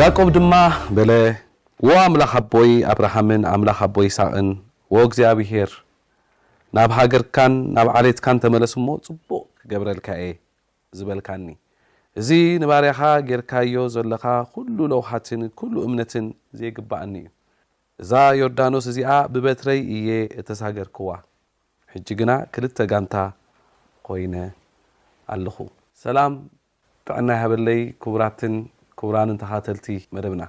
ያእቆብ ድማ በለ፣ ዎ ኣምላኽ ኣቦይ ኣብርሃምን ኣምላኽ ኣቦይ ይስሐቅን፣ ዎ እግዚኣብሄር፣ ናብ ሃገርካን ናብ ዓሌትካን ተመለስ እሞ ጽቡቕ ክገብረልካ እየ። ዝበልካኒ እዚ ንባርያኻ ጌርካዮ ዘሎኻ ዅሉ ለውሃትን ኵሉ እምነትን ዜግብኣኒ እዩ። እዛ ዮርዳኖስ እዚኣ ብበትረይ እየ እተሳገርክዋ፣ ሕጂ ግና ክልተ ጋንታ ዀይነ ኣለኹ። ሰላም ጥዕና ይሃበለይ ክቡራትን ክቡራንን ተኻተልቲ መደብና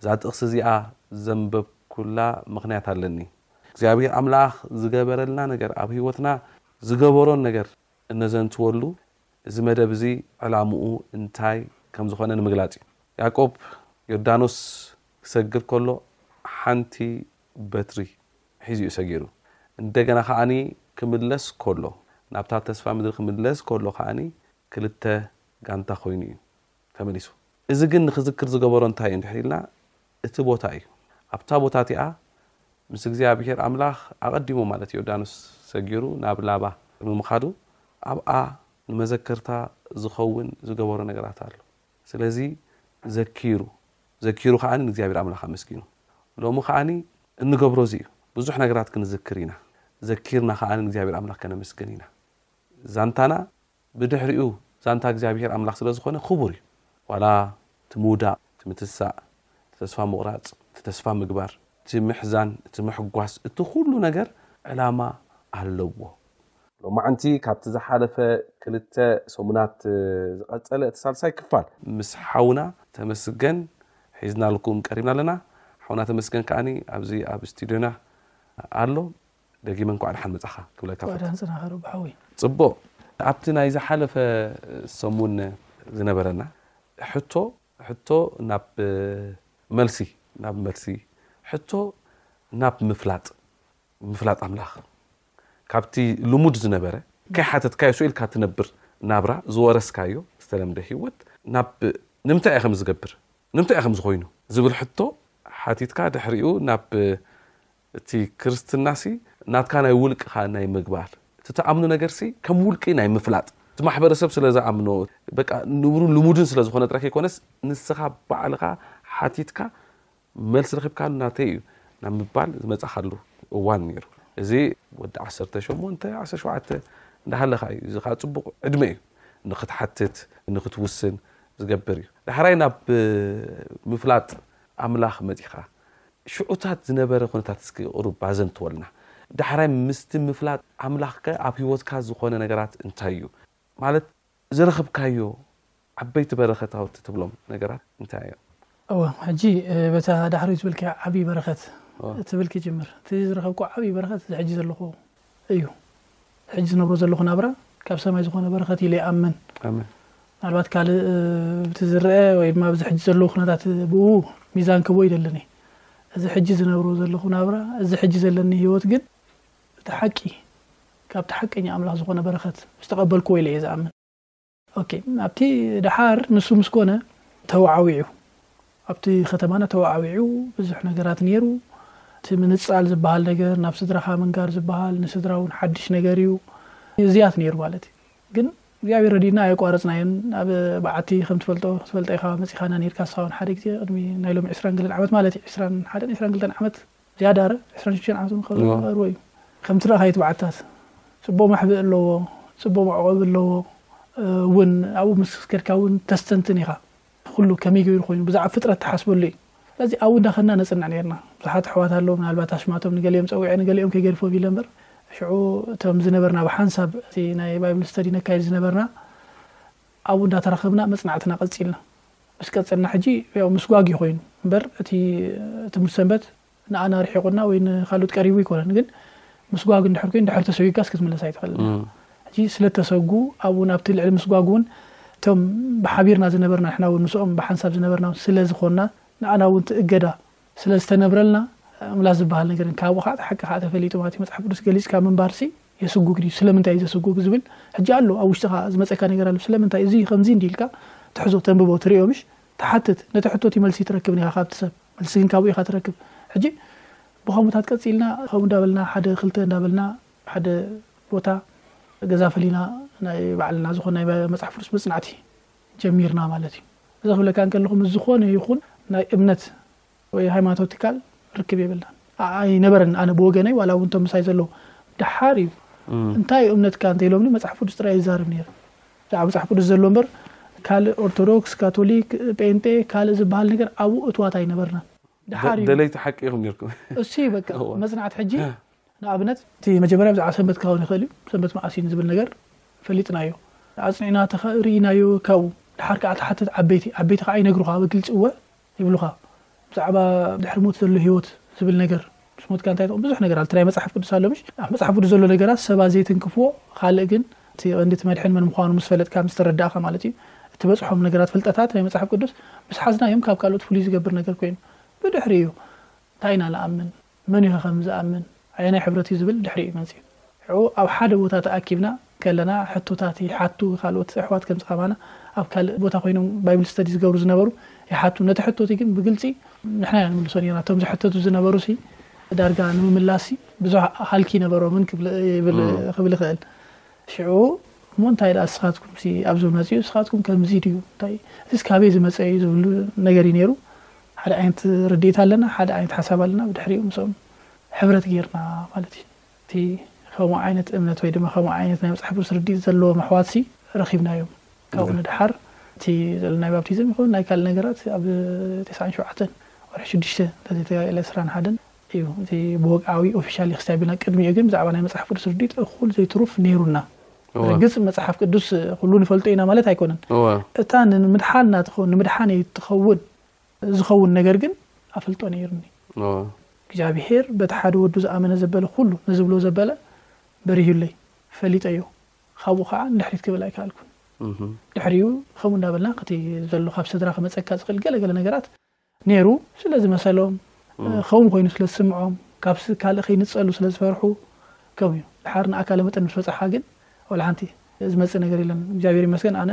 እዛ ጥቕሲ እዚኣ ዘንበብኩላ ምኽንያት ኣለኒ። እግዚኣብሄር ኣምላኽ ዝገበረልና ነገር ኣብ ህይወትና ዝገበሮን ነገር እነዘንትወሉ እዚ መደብ እዚ ዕላምኡ እንታይ ከም ዝዀነ ንምግላጽ እዩ። ያእቆብ ዮርዳኖስ ክሰግር ከሎ ሓንቲ በትሪ ሒዙ እዩ ሰጊሩ። እንደገና ከኣ ክምለስ ከሎ፣ ናብታ ተስፋ ምድሪ ክምለስ ከሎ ከኣ ክልተ ጋንታ ኰይኑ እዩ ተመሊሱ። እዚ ግን ንኽዝክር ዝገበሮ እንታይ እዩ እንድሕር ኢልና እቲ ቦታ እዩ። ኣብታ ቦታ እቲኣ ምስ እግዚኣብሄር ኣምላኽ ኣቐዲሙ ማለት ዮርዳኖስ ሰጊሩ ናብ ላባ ብምኻዱ ኣብኣ ንመዘከርታ ዝኸውን ዝገበሮ ነገራት ኣሎ። ስለዚ ዘኪሩ፣ ዘኪሩ ከኣ ንእግዚኣብሄር ኣምላኽ ኣመስጊኑ። ሎሚ ከኣ እንገብሮ እዚ እዩ። ብዙሕ ነገራት ክንዝክር ኢና። ዘኪርና ከኣ ንእግዚኣብሄር ኣምላኽ ከነመስግን ኢና። ዛንታና ብድሕሪኡ ዛንታ እግዚኣብሄር ኣምላኽ ስለ ዝኾነ ክቡር እዩ። ዋላ እቲ ምውዳቕ፣ እቲ ምትሳእ፣ እቲ ተስፋ ምቑራጽ፣ እቲ ተስፋ ምግባር፣ እቲ ምሕዛን፣ እቲ ምሕጓስ፣ እቲ ኩሉ ነገር ዕላማ ኣለዎ። ሎማዕንቲ ካብቲ ዝሓለፈ ክልተ ሰሙናት ዝቐጸለ እቲ ሳልሳይ ክፋል። ምስ ሓውና ተመስገን ሒዝናልኩም ቀሪብና ኣለና። ሓውና ተመስገን ከኣ ኣብዚ ኣብ ስቱድዮና ኣሎ። ደጊመ እንኳዕ ደሓን መጻኻ ክብለካ እንኳዕ ደሓን ጽናኻ ሮቢ ሓወይ። ጽቡቕ ኣብቲ ናይ ዝሓለፈ ሰሙን ዝነበረና ሕቶ ሕቶ ናብ መልሲ ናብ መልሲ ሕቶ ናብ ምፍላጥ ምፍላጥ ኣምላኽ ካብቲ ልሙድ ዝነበረ ከይሓተትካዮ ስኡ ኢልካ ትነብር ናብራ ዝወረስካዮ ዝተለምደ ህይወት ናብ ንምንታይ እየ ከም ዝገብር ንምንታይ እየ ከም ዝኮይኑ ዝብል ሕቶ ሓቲትካ ድሕሪኡ ናብ እቲ ክርስትናሲ ናትካ ናይ ውልቅኻ ናይ ምግባር እቲ ትኣምኖ ነገርሲ ከም ውልቂ ናይ ምፍላጥ እቲ ማሕበረሰብ ስለ ዝኣምኖ በቃ ንቡርን ልሙድን ስለ ዝኾነ ጥራይ ከይኮነስ ንስኻ ባዕልኻ ሓቲትካ መልሲ ረኺብካሉ ናተይ እዩ ናብ ምባል ዝመጻኻሉ እዋን ነይሩ። እዚ ወዲ ዓሰርተ ሸሞንተ ዓሰርተ ሸውዓተ እንዳሃለኻ እዩ። እዚ ከኣ ጽቡቕ ዕድመ እዩ ንኽትሓትት ንኽትውስን ዝገብር እዩ። ዳሕራይ ናብ ምፍላጥ ኣምላኽ መጺእካ። ሽዑታት ዝነበረ ኩነታት እስኪ ቁሩብ ኣዘንትወልና። ዳሕራይ ምስቲ ምፍላጥ ኣምላኽከ ኣብ ህይወትካ ዝኾነ ነገራት እንታይ እዩ? ማለት ዝረኽብካዮ ዓበይቲ በረኸታውት ትብሎም ነገራት እንታይ እዮም? እወ፣ ሕጂ በታ ዳሕሮይ ዝበልክያ ዓቢ በረኸት እትብል ክጅምር። እቲ ዝረኸብኩዎ ዓቢ በረኸት እዚ ሕጂ ዘለኹዎ እዩ ሕጂ ዝነብሮ ዘለኹ ናብራ ካብ ሰማይ ዝኾነ በረኸት ኢለ ይኣምን ምናልባት ካልእ ብቲ ዝረአ ወይ ድማ ኣብዚ ሕጂ ዘለዉ ኩነታት ብኡ ሚዛን ክቦ ይደልን እየ እዚ ሕጂ ዝነብሮ ዘለኹ ናብራ እዚ ሕጂ ዘለኒ ህይወት ግን እቲ ሓቂ ካብቲ ሓቀኛ ኣምላኽ ዝኾነ በረኸት ምስ ተቐበልክዎ ኢለ እየ ዝኣምን ኦኬ ኣብቲ ደሓር ንሱ ምስ ኮነ ተወዓዊዑ ኣብቲ ከተማና ተወዓዊዑ ብዙሕ ነገራት ነይሩ እቲ ምንጻል ዝበሃል ነገር ናብ ስድራኻ ምንጋር ዝበሃል ንስድራ እውን ሓድሽ ነገር እዩ እዚያት ነይሩ ማለት እዩ ግን እግዚኣብሔር ረዲና ኣየቋረጽናዮን ኣብ በዓቲ ከም ትፈልጦ ትፈልጦ ኢኻ መጺኻና ነርካ ንስኻ ሓደ ግዜ ቅድሚ ናይ ሎሚ ዕስራን ገለን ዓመት ማለት እዩ ዕስራን ሓደን ዕስራን ክልተን ዓመት ያዳር ዕስራን ሽዱሽተን ዓመቱ ንኸብሪ ቀርቡ እዩ። ከምቲ ረኣኻዮ እቲ በዓትታት ጽቡቕ መሕብኢ ኣለዎ፣ ጽቡቕ መዕቖቢ ኣለዎ እውን ኣብኡ ምስ ከድካ እውን ተስተንትን ኢኻ ኩሉ ከመይ ገይሩ ኮይኑ ብዛዕባ ፍጥረት ትሓስበሉ እዩ። ስለዚ ኣብኡ እንዳኸድና ነጽንዕ ኔርና። ብዙሓት ኣሕዋት ኣለዉ ምናልባት ኣሽማቶም ንገሊኦም ጸዊዐ ንገሊኦም ከይገድፎም ኢለ እምበር ሽዑ እቶም ዝነበርና ብሓንሳብ እቲ ናይ ባይብል ስተዲ ነካይድ ዝነበርና ኣብኡ እንዳተራኸብና መጽናዕትና ቀጺልና። ምስ ቀጸልና ሕጂ ያው ምስጓግ እዩ ኮይኑ እምበር እቲ ትምህርቲ ሰንበት ንኣና ርሒቑና ወይ ንካልኦት ቀሪቡ ኣይኮነን ግን ምስጓግ እንድሕር ኮይኑ ድሕሪ ተሰዊግካስ ክትምለስ ኣይትኽእልን ኢኻ። ሕጂ ስለ እተሰጉ ኣብኡ ናብቲ ልዕሊ ምስጓግ እውን እቶም ብሓቢርና ዝነበርና ንሕና እውን ምስኦም ብሓንሳብ ዝነበርና እውን ስለ ዝኾንና ንኣና እውን እቲ እገዳ ስለ ዝተነብረልና ምምላስ ዝበሃል ነገር የለን። ካብኡ ከኣ እቲ ሓቂ ከኣ ተፈሊጡ ማለት እዩ። መጽሓፍ ቅዱስ ገሊጽካ ምንባርሲ የስጉግ ድዩ ስለምንታይ እዩ ዘስጉግ ዝብል ሕጂ ኣሎ ኣብ ውሽጥኻ ዝመጸካ ነገር ኣሎ ስለምንታይ እዚ ከምዚ እንዲ ኢልካ ትሕዞ ተንብቦ ትሪኦ ምሽ ትሓትት ነቲ ሕቶ እቲ መልሲ ትረክብን ኢኻ ካብቲ ሰብ መልሲ ግን ካብኡ ኢኻ ትረክብ ሕጂ ብኸሙታት ቀጺልና ከምኡ እንዳበልና ሓደ ክልተ እንዳበልና ሓደ ቦታ ገዛ ፈሊና ናይ ባዕልና ዝኾነ ናይ መጽሓፍ ቅዱስ መጽናዕቲ ጀሚርና ማለት እዩ እዚ ክብለካ እንከለኹ ምስ ዝኾነ ይኹን ናይ እምነት ወይ ሃይማኖታዊ ትካል ርክብ የብልናን ኣይነበረን ኣነ ብወገነይ ዋላ እውን እቶም ምሳይ ዘለዉ ደሓር እዩ እንታይ እዩ እምነትካ እንተኢሎምኒ መፅሓፍ ቅዱስ ጥራይ ይዛርብ ነይረ ብዛዕባ መፅሓፍ ቅዱስ ዘሎ እምበር ካልእ ኦርቶዶክስ ካቶሊክ ጴንጤ ካልእ ዝበሃል ነገር ኣብኡ እትዋት ኣይነበርናን ድሓር ደለይቲ ሓቂ ኢኹም ነርኩም እሱ በቃ መፅናዕቲ ሕጂ ንኣብነት እቲ መጀመርያ ብዛዕባ ሰንበት ክኸውን ይኽእል እዩ ሰንበት መዓሲን ዝብል ነገር ፈሊጥናዮ ኣፅኒዕና ርኢናዮ ካብኡ ድሓር ከዓ ትሓትት ዓበይቲ ዓበይቲ ከዓ ይነግሩካ ብግልፂ እወ ይብሉኻ ብዛዕባ ድሕሪ ሞት ዘሎ ሂወት ዝብል ነገር ምስ ሞትካ እንታይ ትኾን ብዙሕ ነገር ኣሎ እቲ ናይ መጽሓፍ ቅዱስ ኣሎ ምሽ ኣብ መጽሓፍ ቅዱስ ዘሎ ነገራት ሰባት ዘይትንክፍዎ ካልእ ግን እቲ ቀንዲ እቲ መድሕን መን ምዃኑ ምስ ፈለጥካ ምስ ተረዳእካ ማለት እዩ እትበጽሖም ነገራት ፍልጠታት ናይ መጽሓፍ ቅዱስ ምስ ሓዝናዮም ካብ ካልኦት ፍሉይ ዝገብር ነገር ኮይኑ ብድሕሪኡ እንታይ ኢና ንኣምን መን ኢኸ ከም ዝኣምን፣ ኣየናይ ሕብረት እዩ ዝብል ድሕሪ እዩ መጺኡ። ሽዑ ኣብ ሓደ ቦታ ተኣኪብና ከለና ሕቶታት ይሓቱ፣ ካልኦት ኣሕዋት ከምቲ ከማና ኣብ ካልእ ቦታ ኮይኖም ባይብል ስተዲ ዝገብሩ ዝነበሩ ይሓቱ። ነቲ ሕቶ እቲ ግን ብግልጺ ንሕና ኢና ንምልሶ ኔርና። እቶም ዝሕተቱ ዝነበሩሲ ዳርጋ ንምምላስሲ ብዙሕ ሃልኪ ነበሮምን ክብል ይብል ክብል ይኽእል። ሽዑ እሞ እንታይ ደኣ ንስኻትኩምሲ ኣብ ዝብል መጺኡ ንስኻትኩም ከምዚ ድዩ እንታይ እቲስ ካበይ ዝመጸ እዩ ዝብሉ ነገር እዩ ኔሩ። ሓደ ዓይነት ርድኢት ኣለና፣ ሓደ ዓይነት ሓሳብ ኣለና፣ ብድሕሪኡ ምስኦም ሕብረት ገይርና ማለት እዩ። እቲ ከምኡ ዓይነት እምነት ወይ ድማ ከምኡ ዓይነት ናይ መጽሓፍ ቅዱስ ርድኢት ዘለዎም ኣሕዋትሲ ረኺብናዮም። ካብኡ ንደሓር እቲ ዘሎ ናይ ባፕቲዝም ይኹን ናይ ካልእ ነገራት ኣብ ተስዓን ሸውዓተን ወርሒ ሽዱሽተ እንተዘይተጋግየ ኢለ ዕስራን ሓደን እዩ እዚ ብወግዓዊ ኦፊሻሊ ክሳብ ቢልና ቅድሚኡ ግን ብዛዕባ ናይ መጽሓፍ ቅዱስ ርዲት እኩል ዘይትሩፍ ነይሩና ርግጽ መጽሓፍ ቅዱስ ኩሉ ንፈልጦ ኢና ማለት ኣይኮነን እታ ንምድሓልና ትኸውን ንምድሓነይ ትኸውን ዝኸውን ነገር ግን ኣፈልጦ ነይሩኒ እግዚኣብሄር በቲ ሓደ ወዱ ዝኣመነ ዘበለ ኩሉ ንዝብሎ ዘበለ በሪሁለይ ፈሊጠዮ ካብኡ ከዓ ንድሕሪት ክብል ኣይከኣልኩን ድሕሪኡ ከምኡ እንዳበልና ከቲ ዘሎ ካብ ስድራ ክመፀካ ዝኽእል ገለገለ ነገራት ነይሩ ስለ ዝመሰሎም፣ ከምኡ ኮይኑ ስለ ዝስምዖም፣ ካብ ካልእ ከይንጸሉ ስለ ዝፈርሑ፣ ከምኡ እዩ። ድሓር ንኣካለ መጠን ምስ በጻሕካ ግን ዋላ ሓንቲ ዝመጽእ ነገር የለን። እግዚኣብሄር ይመስገን ኣነ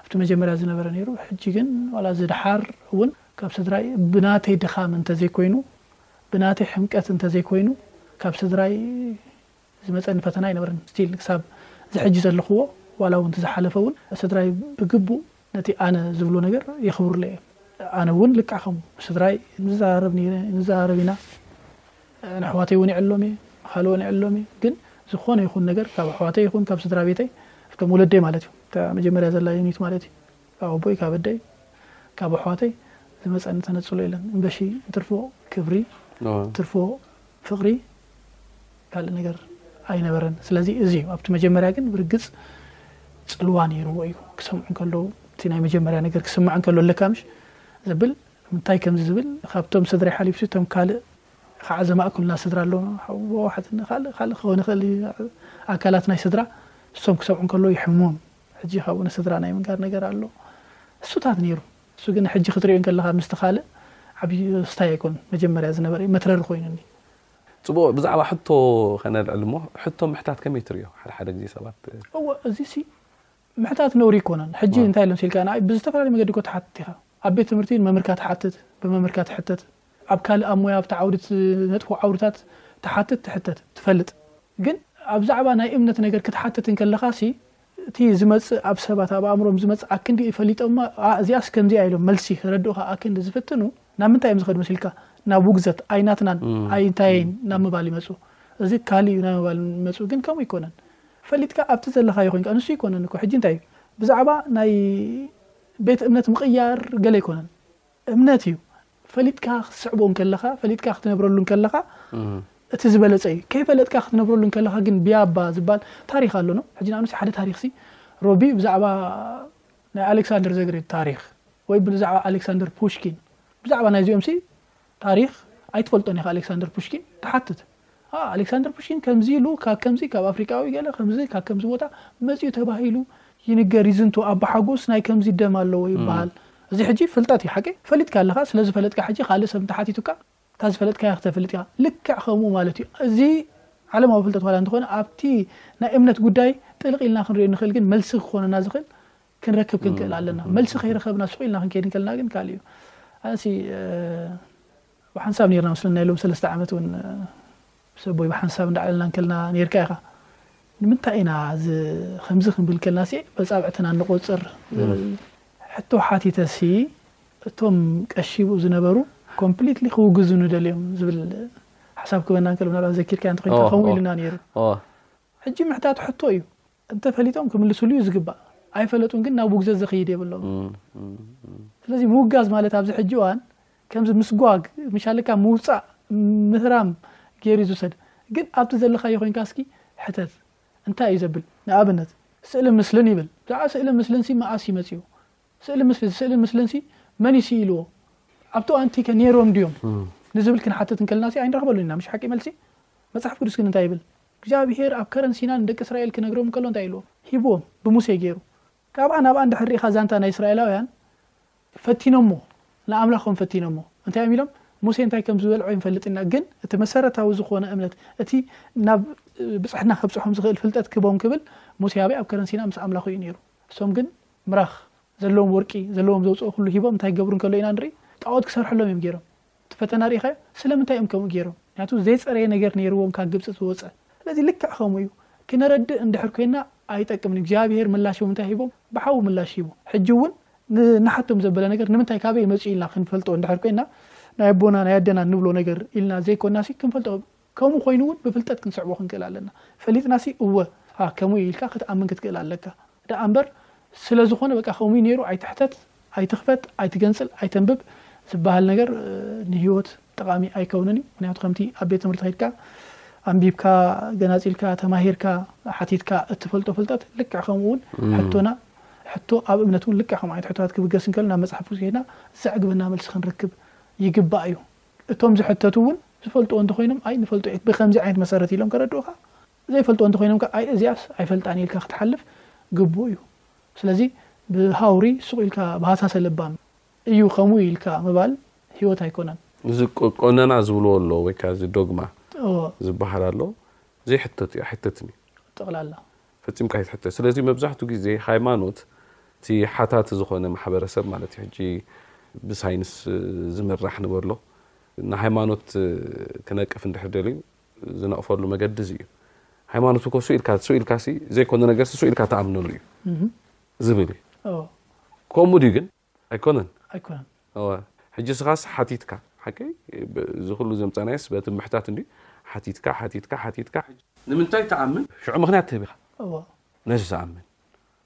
ኣብቲ መጀመርያ ዝነበረ ነይሩ፣ ሕጂ ግን ዋላ እዚ ድሓር እውን ካብ ስድራይ ብናተይ ድኻም እንተ ዘይኮይኑ፣ ብናተይ ሕምቀት እንተ ዘይኮይኑ ካብ ስድራይ ዝመጸኒ ፈተና ኣይነበረን still ክሳብ ዝሕጂ ዘለኽዎ ዋላ ውን እቲ ዝሓለፈ ውን ስድራይ ብግቡእ ነቲ ኣነ ዝብሎ ነገር የኽብሩለይ እዮም ኣነ ውን ልክዕ ከምኡ ምስድራይ ንዘራረብ ነይረ ንዘራረብ ኢና ንኣሕዋተይ ውን ይዕሎም እየ ንኻልኦን ይዕሎም እየ ግን ዝኾነ ይኹን ነገር ካብ ኣሕዋተይ ይኹን ካብ ስድራቤተይ እቶም ወለደይ ማለት እዩ እታ መጀመርያ ዘላ ዩኒት ማለት እዩ ካብ ኣቦይ ካብ ኣደይ ካብ ኣሕዋተይ ዝመጸኒ ተነጽሎ የለን እምበሺ እንትርፎ ክብሪ እንትርፎ ፍቅሪ ካልእ ነገር ኣይነበረን ስለዚ እዚ እዩ ኣብቲ መጀመርያ ግን ብርግጽ ጽልዋ ነይርዎ እዩ ክሰምዑ እንከለዉ እቲ ናይ መጀመርያ ነገር ክስማዕ እንከሎ ኣለካ ምሽ ዘብል ምንታይ ከምዚ ዝብል ካብቶም ስድራይ ሓሊፍሲ እቶም ካልእ ከዓ ዘማእክሉና ስድራ ኣሎ ሓውቦ ሓትኒ ካልእ ካልእ ክኸውን ይኽእል ኣካላት ናይ ስድራ እሶም ክሰምዑ እንከለዉ ይሕሙም ሕጂ ካብኡ ንስድራ ናይ ምንጋር ነገር ኣሎ እሱታት ነይሩ እሱ ግን ሕጂ ክትሪኦ እንከለኻ ምስቲ ካልእ ዓቢ ስታይ ኣይኮነን መጀመርያ ዝነበረ እዩ መትረሪ ኮይኑኒ። ጽቡቕ ብዛዕባ ሕቶ ከነልዕል እሞ ሕቶ ምሕታት ከመይ ትሪኦ ሓደ ሓደ ግዜ ሰባት። እወ እዚሲ ምሕታት ነውሪ ኣይኮነን ሕጂ እንታይ ኣሎ መሲልካ ንኣይ ብዝተፈላለየ መገዲ እኮ ትሓትት ኢኻ ኣብ ቤት ትምህርቲ ንመምህርካ ትሓትት ብመምህርካ ትሕተት ኣብ ካልእ ኣብ ሞያ ኣብቲ ዓውዲ እትነጥፎ ዓውድታት ትሓትት ትሕተት ትፈልጥ ግን ኣብዛዕባ ናይ እምነት ነገር ክትሓትት እንከለኻሲ እቲ ዝመጽእ ኣብ ሰባት ኣብ ኣእምሮም ዝመጽእ ኣክንዲ ፈሊጦማ ኣእ እዚኣስ ከምዚኣ ኢሎም መልሲ ከረድኡኻ ኣክንዲ ዝፍትኑ ናብ ምንታይ እዮም ዝኸዱ መስልካ ናብ ውግዘት ኣይናትናን ኣይንታየይን ናብ ምባል ይመጹ እዚ ካልእ እዩ ናብ ምባል ይመጹ ግን ከምኡ ኣይኮነን ፈሊጥካ ኣብቲ ዘለኻዮ ኮይንካ ንሱ ኣይኮነን እኮ ሕጂ እንታይ እዩ ብዛዕባ ናይ ቤት እምነት ምቕያር ገለ ኣይኮነን እምነት እዩ ፈሊጥካ ክትስዕቦ እንከለኻ ፈሊጥካ ክትነብረሉ እንከለኻ እቲ ዝበለጸ እዩ ከይፈለጥካ ክትነብረሉ እንከለኻ ግን ቢያባ ዝባል ታሪክ ኣሎ ነው ሕጂ ንኣብነት ሓደ ታሪክ ሲ ሮቢ ብዛዕባ ናይ ኣሌክሳንደር ዘግሬት ታሪክ ወይ ብዛዕባ ኣሌክሳንደር ፑሽኪን ብዛዕባ ናይዚኦም ሲ ታሪክ ኣይትፈልጦን ኢኻ ኣሌክሳንደር ፑሽኪን ትሓትት ኣሌክሳንደር ፑሽኪን ከምዚ ኢሉ ካብ ከምዚ ካብ ኣፍሪቃዊ ገለ ከምዚ ካብ ከምዚ ቦታ መጺኡ ተባሂሉ ይንገር ይዝንቶ ኣቦሓጎስ ናይ ከምዚ ደም ኣለዎ ይበሃል እዚ ሕጂ ፍልጠት እዩ ሓቂ ፈሊጥካ ኣለኻ ስለ ዝፈለጥካ ሕጂ ካልእ ሰብ እንተሓቲቱካ እታ ዝፈለጥካያ ክተፍልጥ ኢኻ ልክዕ ከምኡ ማለት እዩ እዚ ዓለማዊ ፍልጠት ዋላ እንተኾነ ኣብቲ ናይ እምነት ጉዳይ ጥልቕ ኢልና ክንሪኦ ንኽእል ግን መልሲ ክኾነና ዝኽእል ክንረክብ ክንክእል ኣለና መልሲ ከይረኸብና ሱቕ ኢልና ክንከይድ እንከልና ግን ካልእ እዩ ኣንሲ ብሓንሳብ ኔርና መስለኒ ናይ ሎሚ ሰለስተ ዓመት ውን ምስ ኣቦይ ብሓንሳብ እንዳዕለልና እንከለና ኔርካ ኢኻ ንምንታይ ኢና እዚ ከምዚ ክንብል ከልናሲ በጻብዕትና ንቆጽር ሕቶ ሓቲተሲ እቶም ቀሺ ብኡ ዝነበሩ ኮምፕሊትሊ ክውግዙኒ ደልዮም ዝብል ሓሳብ ክበና እንከሎ ምናልባት ዘኪርካዮ እንተኮይንካ ከምኡ ኢሉና ኔሩ ሕጂ ምሕታቱ ሕቶ እዩ እንተ ፈሊጦም ክምልስሉ እዩ ዝግባእ ኣይፈለጡን ግን ናብ ውግዘት ዘኽይድ የብሎም ስለዚ ምውጋዝ ማለት ኣብዚ ሕጂ እዋን ከምዚ ምስጓግ ምሻልካ ምውፃእ ምህራም ገይሩ ዝውሰድ ግን ኣብቲ ዘለኻዮ ኮንካ እስኪ ሕተት እንታይ እዩ ዘብል ንኣብነት ስእሊ ምስልን ይብል ብዛዕባ ስእሊ ምስልን ሲ መኣስ እዩ መፅኡ ስእሊ ምስሊ ስእሊ ምስልን ሲ መን እዩ ስኢልዎ ኣብቲ እዋንቲ ከ ነይሮም ድዮም ንዝብል ክንሓትት እንከለና ሲ ኣይንረኽበሉን ኢና ምሽ ሓቂ መልሲ መፅሓፍ ቅዱስ ግን እንታይ ይብል እግዚኣብሄር ኣብ ከረን ሲና ንደቂ እስራኤል ክነግሮም እንከሎ እንታይ ኢልዎም? ሂብዎም፣ ብሙሴ ገይሩ። ካብኣ ናብኣ እንድሕር ርኢኻ ዛንታ ናይ እስራኤላውያን ፈቲኖሞ፣ ንኣምላኾም ፈቲኖሞ። እንታይ እዮም ኢሎም? ሙሴ እንታይ ከም ዝበልዖ ኣይንፈልጥን ኢና፣ ግን እቲ መሰረታዊ ዝኾነ እምነት፣ እቲ ናብ ብጽሕና ከብጽሖም ዝኽእል ፍልጠት ክህቦም ክብል፣ ሙሴ ኣበይ? ኣብ ከረን ሲና ምስ ኣምላኹ እዩ ነይሩ። እሶም ግን ምራኽ፣ ዘለዎም ወርቂ፣ ዘለዎም ዘውጽኦ ኩሉ ሂቦም እንታይ ክገብሩ እንከሎ ኢና ንርኢ? ጣኦት ክሰርሕሎም እዮም ገይሮም። እቲ ፈተና ሪኢኻዮ ስለምንታይ እዮም ከምኡ ጌሮም ምክንያቱ ዘይጸረየ ነገር ኔርዎም ካብ ግብጺ ዝወጸ ስለዚ ልክዕ ከምኡ እዩ ክነረድእ እንድሕር ኮይና ኣይጠቅምን እዩ እግዚኣብሄር ምላሾም እንታይ ሂቦም ብሓዊ ምላሽ ሂቡ ሕጂ ውን ንሓቶም ዘበለ ነገር ንምንታይ ካበይ መጽዩ ኢልና ክንፈልጦ እንድሕር ኮይና ናይ ኣቦና ናይ ኣደና እንብሎ ነገር ኢልና ዘይኮናሲ ክንፈልጦ ከምኡ ኮይኑ እውን ብፍልጠት ክንስዕቦ ክንክእል ኣለና። ፈሊጥናሲ እወ ኣ ከምኡ እዩ ኢልካ ክትኣምን ክትክእል ኣለካ። ደኣ እምበር ስለ ዝኾነ በቃ ከምኡ እዩ ነይሩ ኣይትሕተት፣ ኣይትኽፈት፣ ኣይትገንጽል፣ ኣይተንብብ ዝበሃል ነገር ንህይወት ጠቓሚ ኣይከውንን እዩ። ምኽንያቱ ከምቲ ኣብ ቤት ትምህርቲ ከይድካ ኣንቢብካ፣ ገናጺልካ፣ ተማሂርካ፣ ሓቲትካ እትፈልጦ ፍልጠት ልክዕ ከምኡ እውን ሕቶና ሕቶ ኣብ እምነት እውን ልክዕ ከምኡ ዓይነት ሕቶታት ክብገስ እንከሎ ናብ መጽሓፍ ቅዱስ ከይድና ዘዕግበና መልሲ ክንረክብ ይግባእ እዩ። እቶም ዝሕተቱ እውን ዝፈልጥዎ እንተኾይኖም ኣይ ንፈልጦ እዩ ብኸምዚ ዓይነት መሰረት ኢሎም ከረድኡኻ፣ ዘይፈልጥዎ እንተኾይኖም ከኣ ኣይ እዚኣስ ኣይፈልጣን ኢልካ ክትሓልፍ ግቡእ እዩ። ስለዚ ብሃውሪ ሱቕ ኢልካ ብሃሳሰ ለባም እዩ ከምኡ ኢልካ ምባል ህይወት ኣይኮነን። እዚ ቀኖና ዝብልዎ ኣሎ ወይ ከኣ እዚ ዶግማ ዝበሃል ኣሎ ዘይሕተት እዩ ኣይሕተትን እዩ። ጠቕላላ። ፈጺምካ ኣይትሕተት ስለዚ መብዛሕቱ ግዜ ሃይማኖት እቲ ሓታቲ ዝኾነ ማሕበረሰብ ማለት ሕጂ ብሳይንስ ዝምራሕ ንበሎ ንሃይማኖት ክነቅፍ እንድሕር ደልዩ ዝነቕፈሉ መገዲ እዚ እዩ ሃይማኖት እኮ ሱእ ኢልካ ሱእ ኢልካሲ ዘይኮነ ነገርሲ ሱእ ኢልካ ትኣምነሉ እዩ ዝብል እዩ ከምኡ ድዩ ግን ኣይኮነን ኣይኮነን እወ ሕጂ እስኻስ ሓቲትካ ሓቀይ እዚ ኩሉ ዘምጻናዮስ በቲ ምሕታት እንድዩ ሓቲትካ ሓቲትካ ሓቲትካ ንምንታይ ትኣምን ሽዑ ምኽንያት ትህብ ኢኻ እወ ነዚ ዝኣምን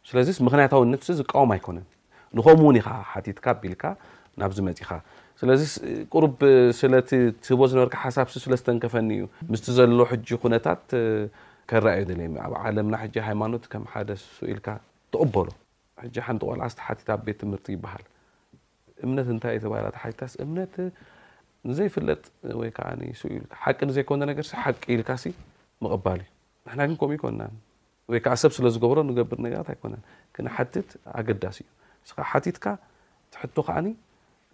ስለዚስ ምኽንያታውነትሲ ዝቃወም ኣይኮነን ንኸምኡ እውን ኢኻ ሓቲትካ ኣቢልካ ናብዚ መጺኻ ስለዚ ቁሩብ ስለቲ ትህቦ ዝነበርካ ሓሳብሲ ስለ ዝተንከፈኒ እዩ ምስቲ ዘሎ ሕጂ ኩነታት ከረኣዩ ደለየ ኣብ ዓለምና ሕጂ ሃይማኖት ከም ሓደ ሱኢልካ ትቕበሎ ሕጂ ሓንቲ ቆልዓስ ተሓቲታ ኣብ ቤት ትምህርቲ ይበሃል እምነት እንታይ እዩ ተባሂላ ተሓቲታስ እምነት ንዘይፍለጥ ወይ ከዓ ስኡ ኢልካ ሓቂ ንዘይኮነ ነገርሲ ሓቂ ኢልካሲ ምቕባል እዩ ንሕና ግን ከምኡ ይኮንናን ወይ ከዓ ሰብ ስለ ዝገብሮ ንገብር ነገራት ኣይኮነን ክንሓትት ኣገዳሲ እዩ ንስኻ ሓቲትካ ትሕቶ ከዓኒ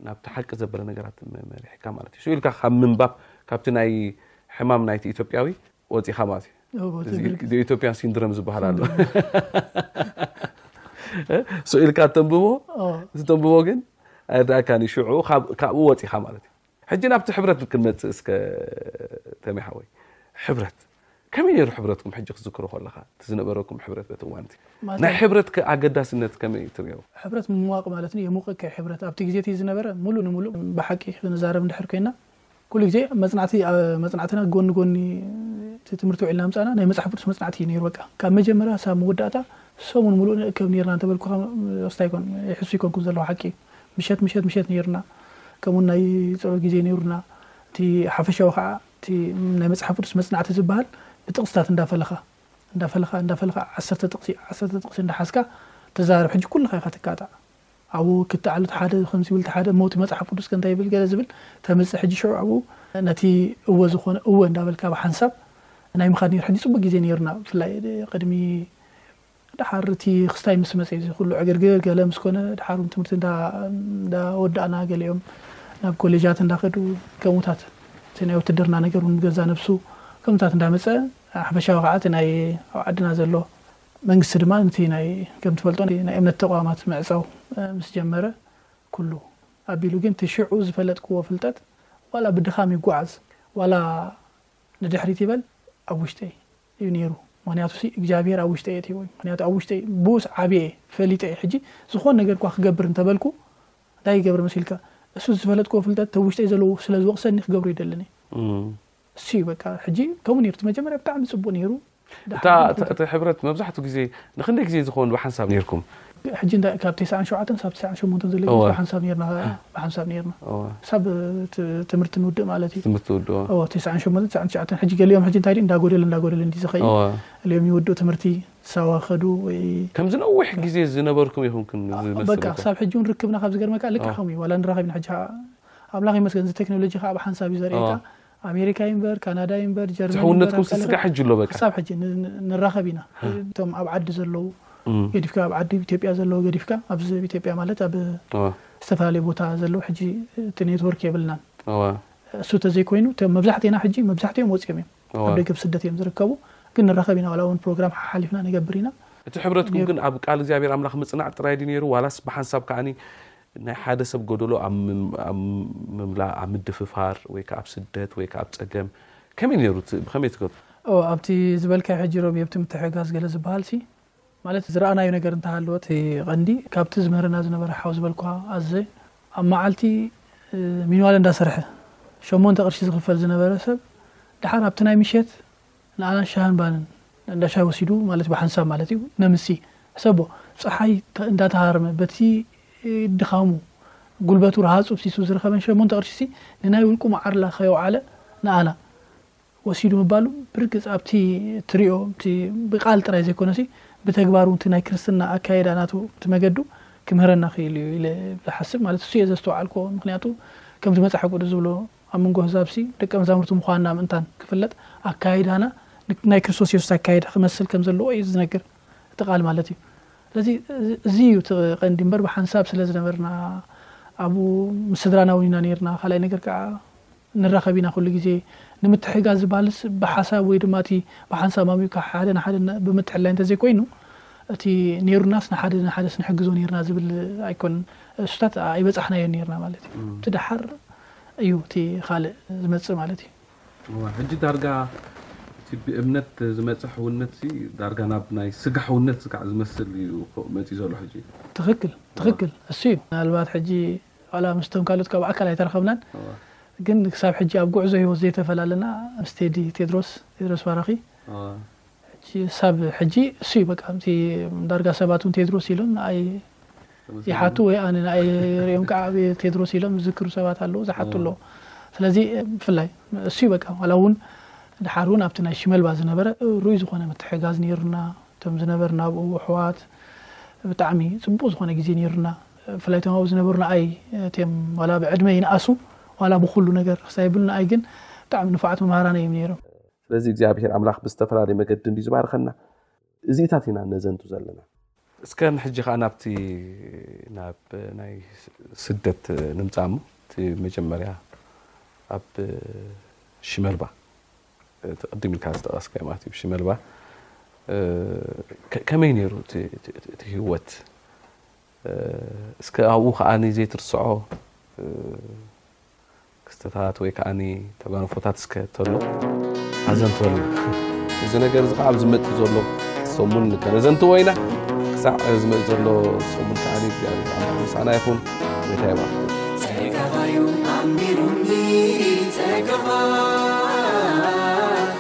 ናብቲ ሓቂ ዘበለ ነገራት መሪሕካ ማለት እዩ። ስኡ ኢልካ ካብ ምንባብ ካብቲ ናይ ሕማም ናይቲ ኢትዮጵያዊ ወፂእኻ ማለት እዩ። እዚ ኢትዮጵያን ሲንድረም ዝበሃል ኣሎ። ስኡ ኢልካ ተንብቦ እዚ ተንብቦ ግን ኣይርዳእካን እዩ። ሽዑ ካብኡ ወፂእኻ ማለት እዩ። ሕጂ ናብቲ ሕብረት ክንመፅእ እስከ ተሜ ሓወይ ሕብረት ከመይ ነይሩ ሕብረትኩም ሕጂ ክትዝክሮ ከለኻ እቲ ዝነበረኩም ሕብረት በቲ እዋንቲ ናይ ሕብረት ከ ኣገዳስነት ከመይ ትሪኦ? ሕብረት ምሟቕ ማለት የሙቕከ ሕብረት ኣብቲ ግዜ እቲ ዝነበረ ሙሉእ ንሙሉእ ብሓቂ ክንዛረብ እንድሕር ኮይና ኩሉ ግዜ መጽናዕቲ መጽናዕትና ጎኒ ጎኒ እቲ ትምህርቲ ውዒልና ምጻና ናይ መጽሓፍ ቅዱስ መጽናዕቲ እዩ ነይሩ በቃ ካብ መጀመርያ ሳብ መወዳእታ ሰሙን ሙሉእ ንእከብ ነይርና እንተበልኩኻ ስታይ ኮን ይሕሱ ይኮንኩን ዘለኹ ሓቂ ምሸት ምሸት ምሸት ነይርና ከምኡ ናይ ጸሎት ግዜ ነይሩና እቲ ሓፈሻዊ ከዓ እቲ ናይ መጽሓፍ ቅዱስ መጽናዕቲ ዝበሃል ብጥቕስታት እንዳፈለኻ እንዳፈለኻ እንዳፈለኻ ዓሰርተ ጥቕሲ ዓሰርተ ጥቕሲ እንዳሓዝካ ትዛረብ ሕጂ ኩልኻ ኢኻ ትቃጣዕ ኣብኡ ክትዓሉ እቲ ሓደ ከምዚ ይብል እቲ ሓደ እሞ እቲ መጽሓፍ ቅዱስከ እንታይ ይብል ገለ ዝብል ተምጽእ ሕጂ ሽዑ ኣብኡ ነቲ እወ ዝኾነ እወ እንዳበልካ ብሓንሳብ ናይ ምኻድ ነይሩ ሕጂ ጽቡቕ ግዜ ነይሩና ብፍላይ ቅድሚ ደሓር እቲ ክስታይ ምስ መጸ እዚ ኩሉ ዕግርግር ገለ ምስ ኮነ ደሓር ውን ትምህርቲ እንዳ ወዳእና ገሊኦም ናብ ኮሌጃት እንዳ ከዱ ከምኡታት እቲ ናይ ውትድርና ነገር ውን ብገዛእ ነብሱ ከምኡታት እንዳ መጸ ሓፈሻዊ ከኣ እቲ ናይ ኣብ ዓድና ዘሎ መንግስቲ ድማ ነቲ ናይ ከም ትፈልጦ ናይ እምነት ተቋማት ምዕጻው ምስ ጀመረ ኩሉ ኣቢሉ ግን እቲ ሽዑ ዝፈለጥክዎ ፍልጠት ዋላ ብድኻም ይጎዓዝ ዋላ ንድሕሪት ይበል ኣብ ውሽጠይ እዩ ነይሩ ምክንያቱሲ እግዚኣብሄር ኣብ ውሽጠይ ኣእትይዎ እዩ ምክንያቱ ኣብ ውሽጠይ ብኡስ ዓብየ እየ ፈሊጠ እየ ሕጂ ዝኮነ ነገር እኳ ክገብር እንተበልኩ እንታይ ይገብር መሲልካ እሱ ዝፈለጥክዎ ፍልጠት እተ ውሽጠይ ዘሎ ስለ ዝወቅሰኒ ክገብሮ ኣይደልን እየ እሱ እዩ በቃ ሕጂ ከምኡ ነይሩ እቲ መጀመርያ ብጣዕሚ ጽቡቅ ነይሩ እታ እቲ ሕብረት መብዛሕቱ ግዜ ንክንደይ ግዜ ዝኮን ብሓንሳብ ነይርኩም ሕጂ እንታይ ካብ ቴስዓን ሸውዓተን ክሳብ ቴስዓን ሸሞንተን ዘሎ ጊዜ ብሓንሳብ ኔርና ብሓንሳብ ኔርና ክሳብ ትምህርቲ ንውድእ ማለት እዩ ትምህርቲ ውድእ እዎ ቴስዓን ሸሞንተን ቴስዓን ትሽዓተን ሕጂ ገሊኦም ሕጂ እንታይ ድዩ እንዳጎደለ እንዳጎደለ እንዲ ዝኸይድ ገሊኦም ይውድኡ ትምህርቲ ሳዋ ከዱ ወይ ከምዚ ነዊሕ ጊዜ ዝነበርኩም ኢኹም ክም ዝመስል በቃ ክሳብ ሕጂ እውን ርክብና ካብ ዝገርመካ ልክዕ ከምኡ እዩ ዋላ ንራኸብ ኢና ሕጂ ኣምላኽ ይመስገን እዚ ቴክኖሎጂ ከዓ ኣብ ሓንሳብ እዩ ዘርእየካ ኣሜሪካ ይንበር ካናዳ ይንበር ጀርመን ይንበር እቲ ሕውነትኩም ስስከ ሕጂ ኣሎ በቃ ክሳብ ሕጂ ን- ን- ንራኸብ ኢና እቶም ኣብ ዓዲ ዘለዉ ገዲፍካ ኣብ ዓዲ ኢትዮጵያ ዘለዉ ገዲፍካ ኣብዚ ኣብ ኢትዮጵያ ማለት ኣብ እወ ዝተፈላለየ ቦታ ዘለዉ ሕጂ እቲ ኔትወርክ የብልናን እወ እሱ ተዘይኮይኑ እቶም መብዛሕቴና ሕጂ መብዛሕትኦም ወፂኦም እዮም እወ። ኣብ ደገ ብስደት እዮም ዝርከቡ ግን ንራኸብ ኢና ዋላ እውን ፕሮግራም ሓሓሊፍና ንገብር ኢና እቲ ሕብረትኩም ግን ኣብ ቃል እግዚኣብሔር ኣምላኽ ምጽናዕ ጥራይ ድዩ ነይሩ ዋላስ ብሓንሳብ ከዓኒ ናይ ሓደ ሰብ ጎደሎ ኣብ ምምላእ፣ ኣብ ምድፍፋር ወይ ከኣ ኣብ ስደት ወይ ከኣ ኣብ ጸገም ከመይ ነይሩ እቲ ብኸመይ ትገልጾ? ኦው ኣብቲ ዝበልካዮ ሕጂ ሮቢ ኣብቲ ምትሕግጋዝ ገለ ዝበሃልሲ ማለት ዝረኣናዮ ነገር እንተሃለወ እቲ ቀንዲ ካብቲ ዝምህረና ዝነበረ ሓው ዝበልኩኻ ኣዘ ኣብ መዓልቲ ሚንዋለ እንዳሰርሐ ሸሞንተ ቅርሺ ዝኽፈል ዝነበረ ሰብ ደሓር ኣብቲ ናይ ምሸት ንኣና ሻህን ባንን እንዳ ሻሂ ወሲዱ ማለት ብሓንሳብ ማለት እዩ ነምሲ ሕሰቦ ጸሓይ እንዳተሃረመ በቲ ድኻሙ ጉልበቱ ረሃጹ ፍሲሱ ዝረኸበን ሸሞንተ ቅርሺሲ ንናይ ውልቁ መዓርላ ከየውዓለ ንኣና ወሲዱ ምባሉ ብርግጽ ኣብቲ ትሪኦ እቲ ብቃል ጥራይ ዘይኮነሲ ብተግባር እውን እቲ ናይ ክርስትና ኣካየዳ ናቱ እቲ መገዱ ክምህረና ክኢሉ እዩ ኢለ ዝሓስብ ማለት እሱ እየ ዘስተውዓልኩዎ ምክንያቱ ከምቲ መጽሓፍ ቅዱስ ዝብሎ ኣብ መንጎ ኣህዛብሲ ደቀ መዛሙርቲ ምዃንና ምእንታን ክፍለጥ፣ ኣከያይዳና ንናይ ክርስቶስ የሱስ ኣከያይዳ ክመስል ከም ዘለዎ እዩ ዝነግር እቲ ቃል ማለት እዩ። ስለዚ እዚ እዩ እቲ ቀንዲ እምበር ብሓንሳብ ስለ ዝነበርና ኣብኡ ምስ ስድራና እውን ኢና ነይርና። ካልኣይ ነገር ከዓ ንራኸብ ኢና ኩሉ ግዜ። ንምትሕግጋዝ ዝበሃልስ ብሓሳብ ወይ ድማ እቲ ብሓንሳብ ኣሚብካ ሓደ ንሓደ ብምትሕልላይ እንተዘይኮይኑ እቲ ነይሩናስ ንሓደ ንሓደስ ንሕግዞ ነይርና ዝብል ኣይኮንን። እሱታት ኣይበጻሕናዮን ነይርና ማለት እዩ። እቲ ደሓር እዩ እቲ ኻልእ ዝመጽእ ማለት እዩ። እወ ሕጂ ዳርጋ እቲ ብእምነት ዝመጸ ሕውነትሲ ዳርጋ ናብ ናይ ስጋ ሕውነት ስጋዕ ዝመስል እዩ እኮ መጺኡ ዘሎ ሕጂ። ትኽክል ትኽክል እሱ እዩ ምናልባት ሕጂ ዋላ ምስቶም ካልኦት እኳ ብኣካል ኣይተረኸብናን ግን ክሳብ ሕጂ ኣብ ጉዕዞ ህይወት ዘይተፈላለና ምስ ቴዲ ቴድሮስ ቴድሮስ ባራኺ ክሳብ ሕጂ እሱ እዩ በቃ እቲ ዳርጋ ሰባት እውን ቴድሮስ ኢሎም ንኣይ ይሓቱ ወይ ኣነ ንኣይ ሪኦም ከዓ ኣብ ቴድሮስ ኢሎም ዝዝክሩ ሰባት ኣለዉ ዝሓቱ ኣለዉ ስለዚ ብፍላይ እሱ እዩ በቃ ዋላ እውን ድሓር እውን ኣብቲ ናይ ሽመልባ ዝነበረ ርኡይ ዝኾነ ምትሕጋዝ ነይሩና እቶም ዝነበርና ኣብኡ ኣሕዋት ብጣዕሚ ፅቡቅ ዝኾነ ግዜ ነይሩና ብፍላይ እቶም ኣብኡ ዝነበሩ ንኣይ እትም ዋላ ብዕድመ ይንኣሱ ዋላ ብኩሉ ነገር ክሳብ ይብሉ ንኣይ ግን ብጣዕሚ ንፉዓት መምሃራነ እዮም ነይሮም ስለዚ እግዚኣብሔር ኣምላኽ ብዝተፈላለየ መገዲ እንድዩ ዝባርኸና እዚእታት ኢና ነዘንቱ ዘለና። እስከ ንሕጂ ከዓ ናብቲ ናብ ናይ ስደት ንምፃእ እሞ እቲ መጀመርያ ኣብ ሽመልባ እቲ ቅድም ኢልካ ዝጠቐስካዮ ማለት እዩ ሽመልባ ከመይ ነይሩ እቲ ህይወት እስከ ኣብኡ ከዓ ዘይትርስዖ ክስተታት ወይ ከኣ ተጓንፎታት እስከ ተሎ ኣዘንትወልና። እዚ ነገር እዚ ከኣ ኣብ ዝመጽእ ዘሎ ሰሙን ከነዘንትዎ ኢና። ክሳዕ ዝመጽእ ዘሎ ሰሙን ከኣ እግዚኣብሔር ኣምላኽ ምሳና ይኹን። ጎይታ ይባርኽኩም። ጸጋኻ ዩ ኣንቢሩኒ ጸጋኻ